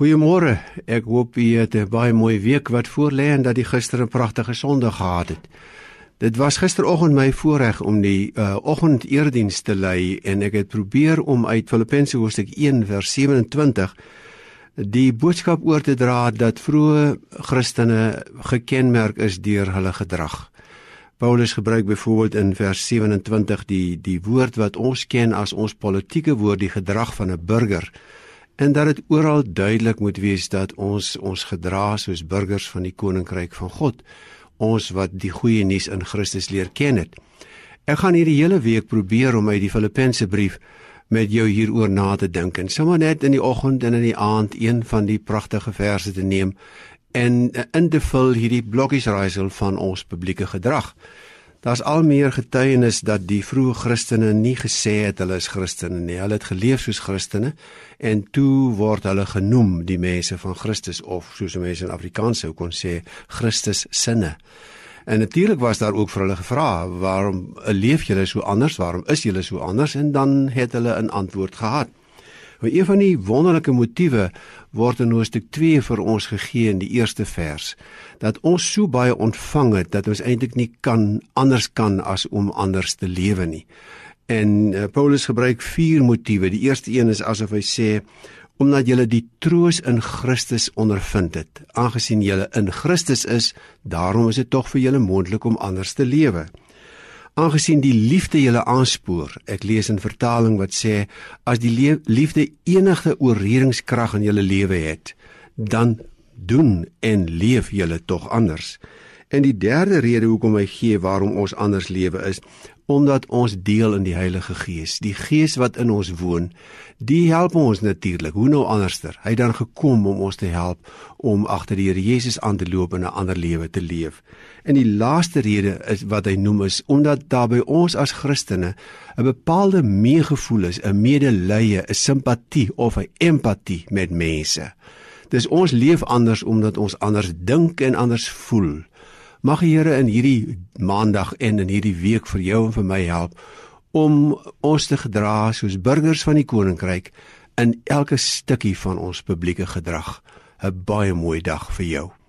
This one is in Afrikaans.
Goeiemôre. Ek hoop u het 'n baie mooi week wat voorlê en dat u gister 'n pragtige Sondag gehad het. Dit was gisteroggend my voorreg om die uh, oggendeerdiens te lei en ek het probeer om uit Filippense hoofstuk 1 vers 27 die boodskap oor te dra dat vroeë Christene gekenmerk is deur hulle gedrag. Paulus gebruik byvoorbeeld in vers 27 die die woord wat ons ken as ons politieke woord die gedrag van 'n burger en dat dit oral duidelik moet wees dat ons ons gedra soos burgers van die koninkryk van God ons wat die goeie nuus in Christus leer ken het. Ek gaan hierdie hele week probeer om uit die Filippense brief met jou hieroor na te dink en sommer net in die oggend en in die aand een van die pragtige verse te neem en in te vul hierdie blokkies raaisel van ons publieke gedrag. Daar's al meer getuienis dat die vroeë Christene nie gesê het hulle is Christene nie. Hulle het geleef soos Christene en toe word hulle genoem die mense van Christus of soos mense in Afrikaans sou kon sê Christus sinne. En natuurlik was daar ook vir hulle gevra, "Waarom leef julle so anders? Waarom is julle so anders?" En dan het hulle 'n antwoord gehad. Maar een van die wonderlike motiewe word in Hoofstuk 2 vir ons gegee in die eerste vers dat ons so baie ontvang het dat ons eintlik nie kan anders kan as om anders te lewe nie. En uh, Paulus gebruik vier motiewe. Die eerste een is asof hy sê omdat julle die troos in Christus ondervind het. Aangesien julle in Christus is, daarom is dit tog vir julle moontlik om anders te lewe aangesien die liefde julle aanspoor. Ek lees in vertaling wat sê as die liefde enige oorredingskrag in julle lewe het, dan doen en leef julle tog anders. En die derde rede hoekom hy gee waarom ons anders lewe is omdat ons deel in die Heilige Gees. Die Gees wat in ons woon, die help ons natuurlik. Hoe nou anderster? Hy het dan gekom om ons te help om agter die Here Jesus aan te loop en 'n ander lewe te leef. En die laaste rede is wat hy noem is omdat daar by ons as Christene 'n bepaalde meegevoel is, 'n medelee, 'n simpatie of 'n empatie met mense. Dis ons leef anders omdat ons anders dink en anders voel. Mag die Here in hierdie maandag en in hierdie week vir jou en vir my help om ons te gedra soos burgers van die koninkryk in elke stukkie van ons publieke gedrag. 'n Baie mooi dag vir jou.